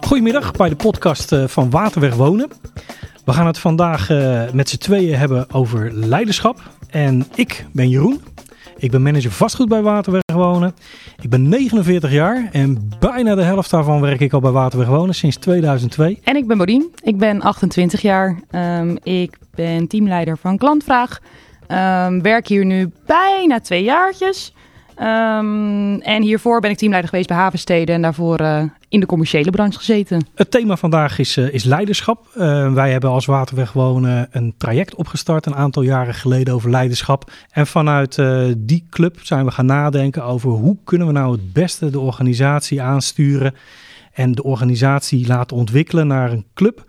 Goedemiddag bij de podcast eh, van Waterweg Wonen. We gaan het vandaag uh, met z'n tweeën hebben over leiderschap. En ik ben Jeroen. Ik ben manager vastgoed bij Waterweg ben 49 jaar en bijna de helft daarvan werk ik al bij Waterweg Wonen sinds 2002. En ik ben Bodien. Ik ben 28 jaar. Um, ik ben teamleider van Klantvraag. Um, werk hier nu bijna twee jaartjes. Um, en hiervoor ben ik teamleider geweest bij Havensteden en daarvoor uh, in de commerciële branche gezeten. Het thema vandaag is, uh, is leiderschap. Uh, wij hebben als Waterweg Wonen een traject opgestart een aantal jaren geleden over leiderschap. En vanuit die club zijn we gaan nadenken over hoe kunnen we nou het beste de organisatie aansturen en de organisatie laten ontwikkelen naar een club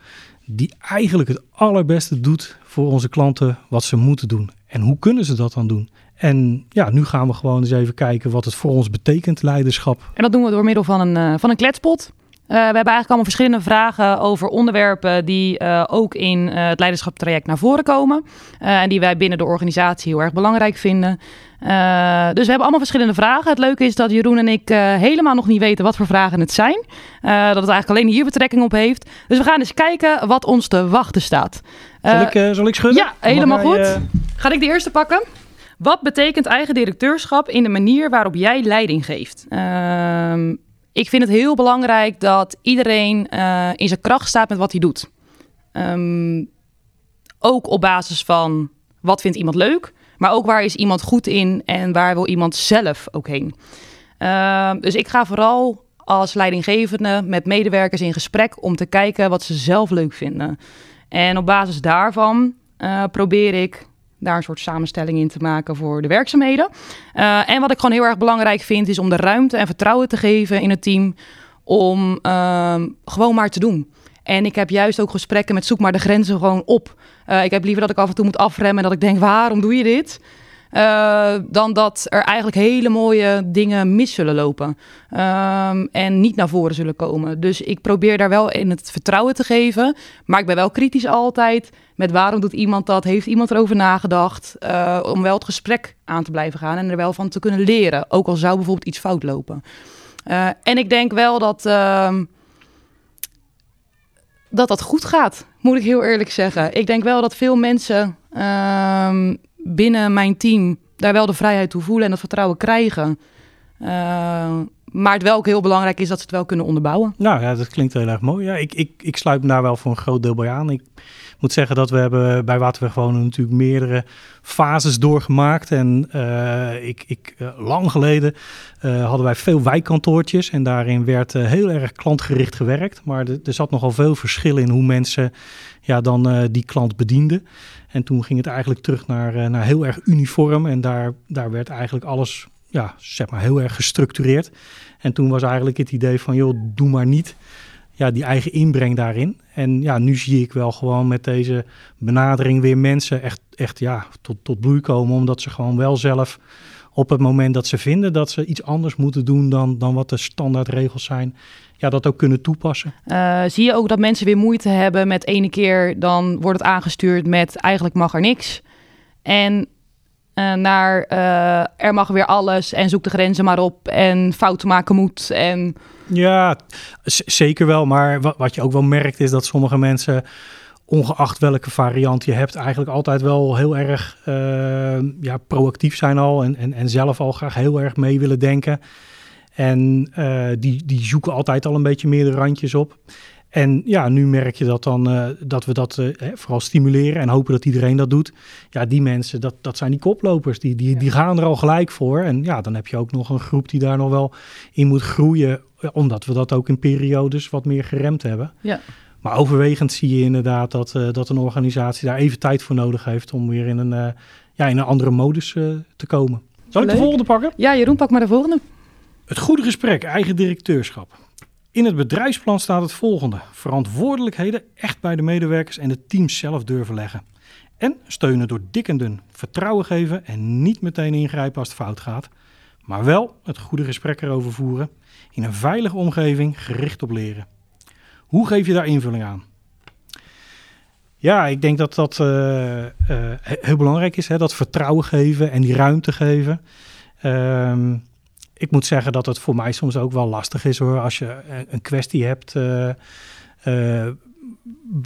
die eigenlijk het allerbeste doet voor onze klanten wat ze moeten doen. En hoe kunnen ze dat dan doen? En ja, nu gaan we gewoon eens even kijken wat het voor ons betekent, leiderschap. En dat doen we door middel van een, uh, van een kletspot. Uh, we hebben eigenlijk allemaal verschillende vragen over onderwerpen die uh, ook in het leiderschapstraject naar voren komen. en die wij binnen de organisatie heel erg belangrijk vinden. dus we hebben allemaal verschillende vragen. Het leuke is dat Jeroen en ik helemaal nog niet weten wat voor vragen het zijn. dat het eigenlijk alleen hier betrekking op heeft. Dus we gaan eens kijken wat ons te wachten staat. zal, ik, zal ik schudden? Ja, helemaal goed. Ga ik de eerste pakken? Wat betekent eigen directeurschap in de manier waarop jij leiding geeft? Uh, ik vind het heel belangrijk dat iedereen uh, in zijn kracht staat met wat hij doet. Um, ook op basis van wat vindt iemand leuk, maar ook waar is iemand goed in en waar wil iemand zelf ook heen. Uh, dus ik ga vooral als leidinggevende met medewerkers in gesprek om te kijken wat ze zelf leuk vinden. En op basis daarvan uh, probeer ik daar een soort samenstelling in te maken voor de werkzaamheden. Uh, en wat ik gewoon heel erg belangrijk vind, is om de ruimte en vertrouwen te geven in het team om uh, gewoon maar te doen. En ik heb juist ook gesprekken met zoek maar de grenzen gewoon op. Uh, ik heb liever dat ik af en toe moet afremmen en dat ik denk, waarom doe je dit? Uh, dan dat er eigenlijk hele mooie dingen mis zullen lopen. Um, en niet naar voren zullen komen. Dus ik probeer daar wel in het vertrouwen te geven. Maar ik ben wel kritisch altijd met waarom doet iemand dat? Heeft iemand erover nagedacht? Uh, om wel het gesprek aan te blijven gaan en er wel van te kunnen leren. Ook al zou bijvoorbeeld iets fout lopen. Uh, en ik denk wel dat. Uh, dat dat goed gaat, moet ik heel eerlijk zeggen. Ik denk wel dat veel mensen ehm, binnen mijn team daar wel de vrijheid toe voelen en dat vertrouwen krijgen. Uh, maar het wel ook heel belangrijk is dat ze het wel kunnen onderbouwen. Nou ja, dat klinkt heel erg mooi. Ja, ik, ik, ik sluit me daar wel voor een groot deel bij aan. Ik moet zeggen dat we hebben bij Waterweg Wonen natuurlijk meerdere fases doorgemaakt. En uh, ik, ik, uh, lang geleden hadden wij veel wijkkantoortjes en daarin werd heel erg klantgericht gewerkt. Maar er zat nogal veel verschil in hoe mensen ja, dan die klant bedienden. En toen ging het eigenlijk terug naar, naar heel erg uniform en daar, daar werd eigenlijk alles ja, zeg maar heel erg gestructureerd. En toen was eigenlijk het idee van, joh, doe maar niet ja, die eigen inbreng daarin. En ja, nu zie ik wel gewoon met deze benadering weer mensen echt, echt ja, tot, tot bloei komen. Omdat ze gewoon wel zelf op het moment dat ze vinden dat ze iets anders moeten doen dan, dan wat de standaardregels zijn, ja, dat ook kunnen toepassen. Uh, zie je ook dat mensen weer moeite hebben met ene keer, dan wordt het aangestuurd met eigenlijk mag er niks. En uh, naar uh, er mag weer alles en zoek de grenzen maar op en fouten maken moet. En... Ja, zeker wel. Maar wat, wat je ook wel merkt is dat sommige mensen, ongeacht welke variant je hebt, eigenlijk altijd wel heel erg uh, ja, proactief zijn al en, en, en zelf al graag heel erg mee willen denken. En die, die zoeken altijd al een beetje meer de randjes op. En ja, nu merk je dat dan uh, dat we dat uh, vooral stimuleren en hopen dat iedereen dat doet. Ja, die mensen, dat, dat zijn die koplopers. Die, die, die gaan er al gelijk voor. En ja, dan heb je ook nog een groep die daar nog wel in moet groeien. Omdat we dat ook in periodes wat meer geremd hebben. Ja. Maar overwegend zie je inderdaad dat, uh, dat een organisatie daar even tijd voor nodig heeft om weer in een, ja, in een andere modus te komen. Zal ik Leuk. de volgende pakken? Ja, Jeroen, pak maar de volgende. Het goede gesprek, eigen directeurschap. In het bedrijfsplan staat het volgende: verantwoordelijkheden echt bij de medewerkers en het team zelf durven leggen. En steunen door dik en dun, vertrouwen geven en niet meteen ingrijpen als het fout gaat, maar wel het goede gesprek erover voeren in een veilige omgeving gericht op leren. Hoe geef je daar invulling aan? Ja, ik denk dat dat uh, heel belangrijk is. Hè? Dat vertrouwen geven en die ruimte geven. Ehm, ik moet zeggen dat het voor mij soms ook wel lastig is hoor. Als je een kwestie hebt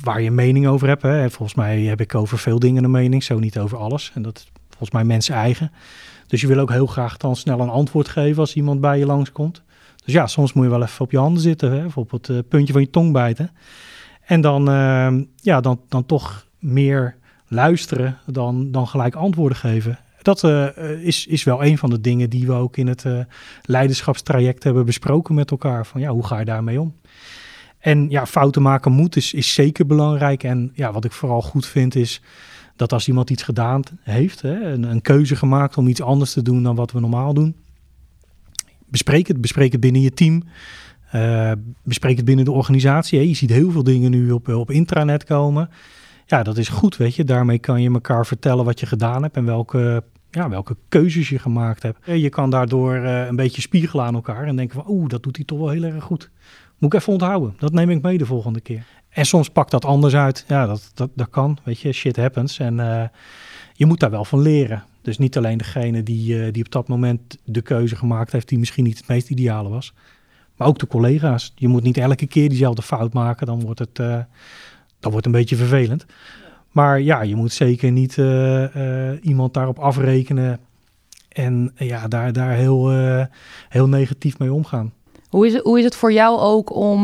waar je mening over hebt. Hè. volgens mij heb ik over veel dingen een mening, zo niet over alles. En dat is volgens mij mensen eigen. Dus je wil ook heel graag dan snel een antwoord geven als iemand bij je langskomt. Dus ja, soms moet je wel even op je handen zitten, hè, of op het uh, puntje van je tong bijten. En dan, uh, ja, dan, dan toch meer luisteren dan, dan gelijk antwoorden geven. Dat uh, is, is wel een van de dingen die we ook in het leiderschapstraject hebben besproken met elkaar. Van ja, hoe ga je daarmee om? En ja, fouten maken moet is, is zeker belangrijk. En ja, wat ik vooral goed vind is dat als iemand iets gedaan heeft, hè, een, een keuze gemaakt om iets anders te doen dan wat we normaal doen, bespreek het. Bespreek het binnen je team. Uh, bespreek het binnen de organisatie. Je ziet heel veel dingen nu op, op intranet komen. Ja, dat is goed, weet je. Daarmee kan je elkaar vertellen wat je gedaan hebt en welke, ja, welke keuzes je gemaakt hebt. Je kan daardoor een beetje spiegelen aan elkaar en denken van, oeh, dat doet hij toch wel heel erg goed. Moet ik even onthouden. Dat neem ik mee de volgende keer. En soms pakt dat anders uit. Ja, dat, dat, dat kan. Weet je, shit happens. En je moet daar wel van leren. Dus niet alleen degene die, uh, die op dat moment de keuze gemaakt heeft, die misschien niet het meest ideale was. Maar ook de collega's. Je moet niet elke keer diezelfde fout maken. Dan wordt het, uh, dan wordt een beetje vervelend. Maar ja, je moet zeker niet iemand daarop afrekenen. En ja, daar, daar heel, heel negatief mee omgaan. Hoe is het, hoe is het voor jou ook om,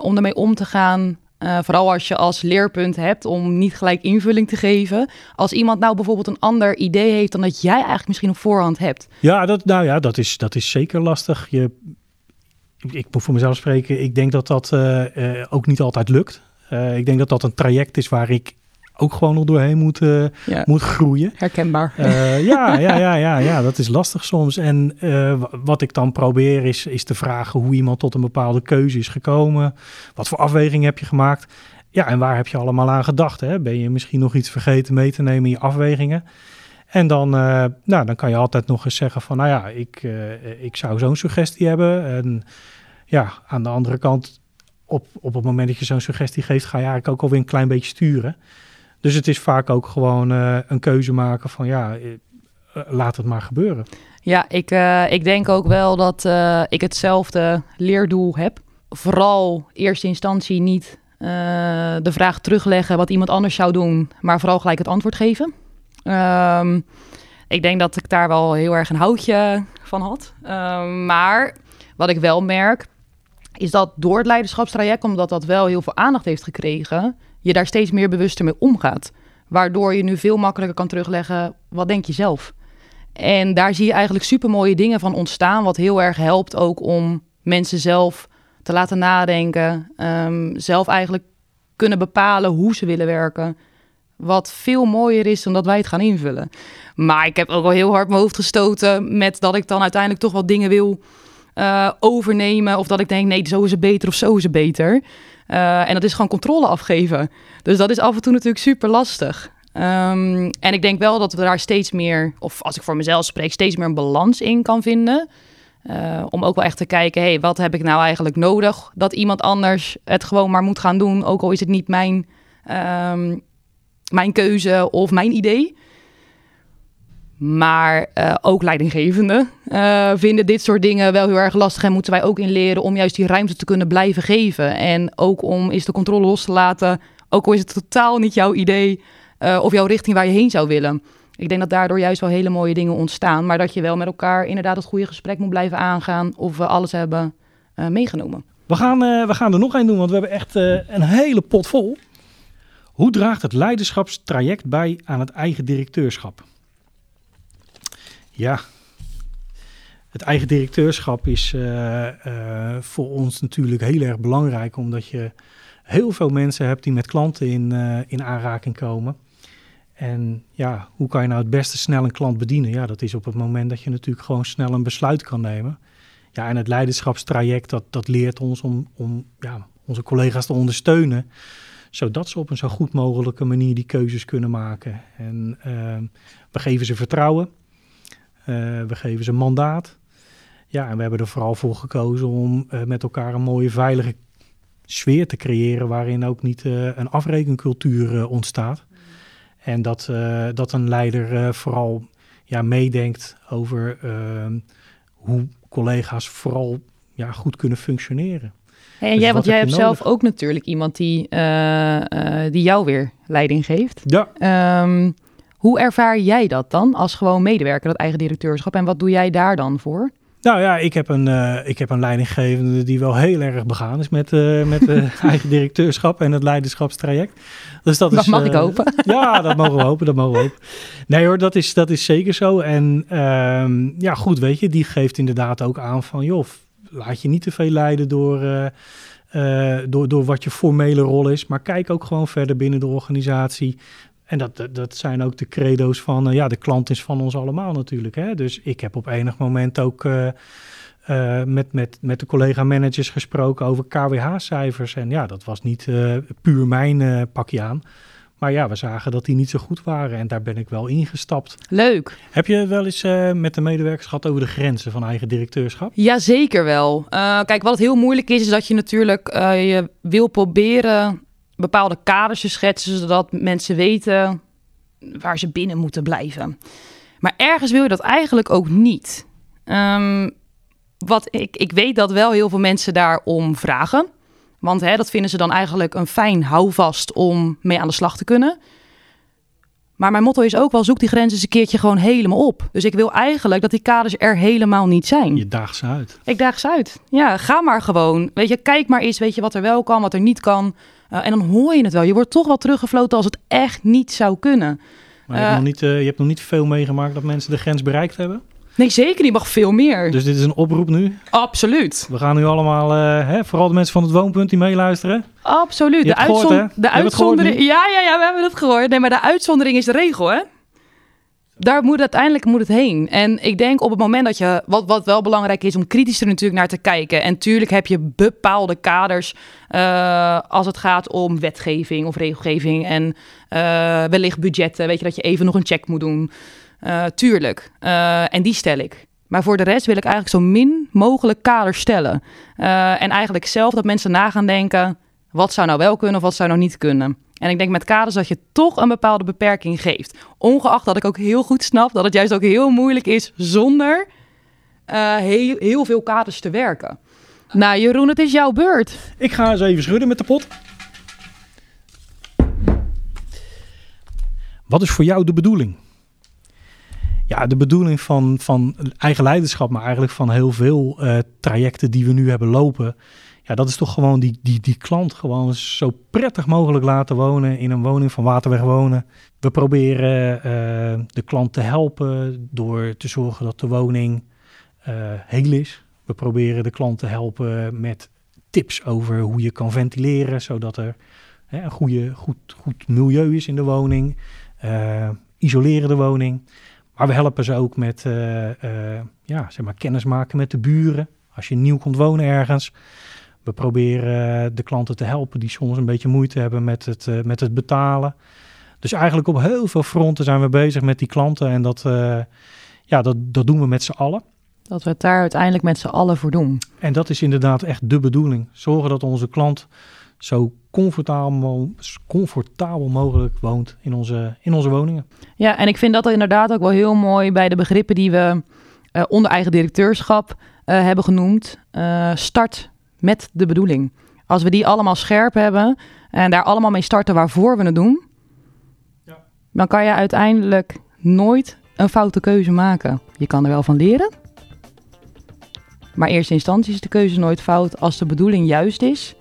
om ermee om te gaan? Uh, vooral als je als leerpunt hebt om niet gelijk invulling te geven. Als iemand nou bijvoorbeeld een ander idee heeft dan dat jij eigenlijk misschien op voorhand hebt. Ja, dat, nou ja, dat is, dat is zeker lastig. Je, ik moet voor mezelf spreken. Ik denk dat dat uh, ook niet altijd lukt. ik denk dat dat een traject is waar ik ook gewoon nog doorheen moet, uh, moet groeien. Herkenbaar. Uh, ja, ja, ja, ja, ja, dat is lastig soms. En uh, wat ik dan probeer is, is te vragen hoe iemand tot een bepaalde keuze is gekomen. Wat voor afweging heb je gemaakt? Ja, en waar heb je allemaal aan gedacht? Hè? Ben je misschien nog iets vergeten mee te nemen in je afwegingen? En dan, nou, dan kan je altijd nog eens zeggen van, nou ja, ik, ik zou zo'n suggestie hebben. En ja, aan de andere kant, op, op het moment dat je zo'n suggestie geeft, ga je eigenlijk ook alweer een klein beetje sturen. Dus het is vaak ook gewoon uh, een keuze maken van ja, uh, laat het maar gebeuren. Ja, ik, uh, ik denk ook wel dat ik hetzelfde leerdoel heb. Vooral eerste instantie niet de vraag terugleggen wat iemand anders zou doen, maar vooral gelijk het antwoord geven. Um, ik denk dat ik daar wel heel erg een houtje van had. Um, maar wat ik wel merk, is dat door het leiderschapstraject, omdat dat wel heel veel aandacht heeft gekregen, je daar steeds meer bewuster mee omgaat. Waardoor je nu veel makkelijker kan terugleggen, wat denk je zelf? En daar zie je eigenlijk super mooie dingen van ontstaan, wat heel erg helpt ook om mensen zelf te laten nadenken. Um, zelf eigenlijk kunnen bepalen hoe ze willen werken. Wat veel mooier is dan dat wij het gaan invullen. Maar ik heb ook wel heel hard mijn hoofd gestoten met dat ik dan uiteindelijk toch wat dingen wil uh, overnemen. Of dat ik denk, nee, zo is het beter of zo is het beter. Uh, en dat is gewoon controle afgeven. Dus dat is af en toe natuurlijk super lastig. Um, en ik denk wel dat we daar steeds meer, of als ik voor mezelf spreek, steeds meer een balans in kan vinden. Uh, om ook wel echt te kijken, hey, wat heb ik nou eigenlijk nodig? Dat iemand anders het gewoon maar moet gaan doen, ook al is het niet mijn, um, mijn keuze of mijn idee. Maar uh, ook leidinggevenden uh, vinden dit soort dingen wel heel erg lastig. En moeten wij ook in leren om juist die ruimte te kunnen blijven geven. En ook om eens de controle los te laten. Ook al is het totaal niet jouw idee uh, of jouw richting waar je heen zou willen. Ik denk dat daardoor juist wel hele mooie dingen ontstaan. Maar dat je wel met elkaar inderdaad het goede gesprek moet blijven aangaan. Of we alles hebben meegenomen. We gaan, we gaan er nog één doen, want we hebben echt een hele pot vol. Hoe draagt het leiderschapstraject bij aan het eigen directeurschap? Ja, het eigen directeurschap is uh, uh, voor ons natuurlijk heel erg belangrijk, omdat je heel veel mensen hebt die met klanten in, uh, in aanraking komen. En ja, hoe kan je nou het beste snel een klant bedienen? Ja, dat is op het moment dat je natuurlijk gewoon snel een besluit kan nemen. Ja, en het leiderschapstraject, dat, dat leert ons om, om ja, onze collega's te ondersteunen, zodat ze op een zo goed mogelijke manier die keuzes kunnen maken. En we geven ze vertrouwen. Uh, we geven ze een mandaat. Ja, en we hebben er vooral voor gekozen om uh, met elkaar een mooie, veilige sfeer te creëren waarin ook niet een afrekencultuur ontstaat. En dat, dat een leider vooral ja, meedenkt over ehm, hoe collega's vooral ja, goed kunnen functioneren. en dus jij, want jij hebt zelf ook natuurlijk iemand die, uh, die jou weer leiding geeft. Ja. Ehm, hoe ervaar jij dat dan als gewoon medewerker, dat eigen directeurschap? En wat doe jij daar dan voor? Nou ja, ik heb een, uh, ik heb een leidinggevende die wel heel erg begaan is met, uh, met uh, eigen directeurschap en het leiderschapstraject. Dus dat, dat mag ik hopen. Ja, dat mogen we hopen, dat mogen we hopen. Nee hoor, dat is, dat is zeker zo. En ehm, ja, goed, weet je, die geeft inderdaad ook aan van, joh, laat je niet te veel leiden door, door, door wat je formele rol is, maar kijk ook gewoon verder binnen de organisatie. En dat, dat, zijn ook de credo's van, uh, ja, de klant is van ons allemaal natuurlijk. Hè? Dus ik heb op enig moment ook uh, uh, met, met, met de collega-managers gesproken over KWH-cijfers. En ja, dat was niet puur mijn pakje aan. Maar ja, we zagen dat die niet zo goed waren en daar ben ik wel ingestapt. Leuk. Heb je wel eens met de medewerkers gehad over de grenzen van eigen directeurschap? Jazeker wel. kijk, wat heel moeilijk is, is dat je natuurlijk je wil proberen bepaalde kaders te schetsen, zodat mensen weten waar ze binnen moeten blijven. Maar ergens wil je dat eigenlijk ook niet. Um, wat ik, ik weet dat wel heel veel mensen daarom vragen. Want hè, dat vinden ze dan eigenlijk een fijn houvast om mee aan de slag te kunnen. Maar mijn motto is ook wel, zoek die grenzen eens een keertje gewoon helemaal op. Dus ik wil eigenlijk dat die kaders er helemaal niet zijn. Je daagt ze uit. Ik daag ze uit. Ja, ga maar gewoon. Weet je, kijk maar eens, weet je, wat er wel kan, wat er niet kan. Uh, en dan hoor je het wel. Je wordt toch wel teruggefloten als het echt niet zou kunnen. Maar je, hebt, uh, nog niet, uh, je hebt nog niet veel meegemaakt dat mensen de grens bereikt hebben? Nee, zeker niet. Mag veel meer. Dus dit is een oproep nu? Absoluut. We gaan nu allemaal, uh, hè, vooral de mensen van het woonpunt die meeluisteren. Absoluut. De, uitzon gehoord, de uitzondering. Ja, ja, ja, we hebben het gehoord. Nee, maar de uitzondering is de regel, hè? Daar moet uiteindelijk moet het heen. En ik denk op het moment dat je, wat, wat wel belangrijk is, om kritisch er natuurlijk naar te kijken. En tuurlijk heb je bepaalde kaders uh, als het gaat om wetgeving of regelgeving en uh, wellicht budgetten. Weet je dat je even nog een check moet doen. Uh, tuurlijk. Uh, en die stel ik. Maar voor de rest wil ik eigenlijk zo min mogelijk kaders stellen. Uh, en eigenlijk zelf dat mensen na gaan denken: wat zou nou wel kunnen of wat zou nou niet kunnen. En ik denk met kaders dat je toch een bepaalde beperking geeft. Ongeacht dat ik ook heel goed snap dat het juist ook heel moeilijk is zonder heel, heel veel kaders te werken. Nou, Jeroen, het is jouw beurt. Ik ga eens even schudden met de pot. Wat is voor jou de bedoeling? Ja, de bedoeling van, van eigen leiderschap, maar eigenlijk van heel veel uh, trajecten die we nu hebben lopen. Ja, dat is toch gewoon die, die, die klant gewoon zo prettig mogelijk laten wonen in een woning van Waterweg Wonen. We proberen uh, de klant te helpen door te zorgen dat de woning uh, heel is. We proberen de klant te helpen met tips over hoe je kan ventileren, zodat er een goede, goed, goed milieu is in de woning. isoleren de woning. Maar we helpen ze ook met uh, uh, ja, zeg maar kennis maken met de buren. Als je nieuw komt wonen ergens. We proberen de klanten te helpen die soms een beetje moeite hebben met het, met het betalen. Dus eigenlijk op heel veel fronten zijn we bezig met die klanten. En dat, ja, dat, dat doen we met z'n allen. Dat we het daar uiteindelijk met z'n allen voor doen. En dat is inderdaad echt de bedoeling. Zorgen dat onze klant zo comfortabel, comfortabel mogelijk woont in onze, in onze woningen. Ja, en ik vind dat inderdaad ook wel heel mooi bij de begrippen die we uh, onder eigen directeurschap uh, hebben genoemd. Uh, start met de bedoeling. Als we die allemaal scherp hebben en daar allemaal mee starten waarvoor we het doen, ja. dan kan je uiteindelijk nooit een foute keuze maken. Je kan er wel van leren. Maar in eerste instantie is de keuze nooit fout als de bedoeling juist is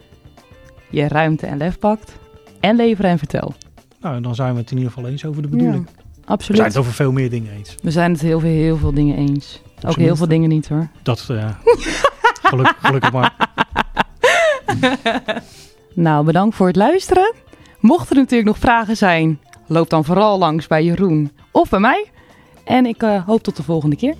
je ruimte en lef pakt. En leveren en vertel. Nou, dan zijn we het in ieder geval eens over de bedoeling. Ja, absoluut. We zijn het over veel meer dingen eens. We zijn het heel veel, heel veel dingen eens. Ook heel veel dingen niet hoor. Dat, uh, gelukkig, gelukkig maar. nou, bedankt voor het luisteren. Mochten er natuurlijk nog vragen zijn, loop dan vooral langs bij Jeroen of bij mij. En ik uh, hoop tot de volgende keer.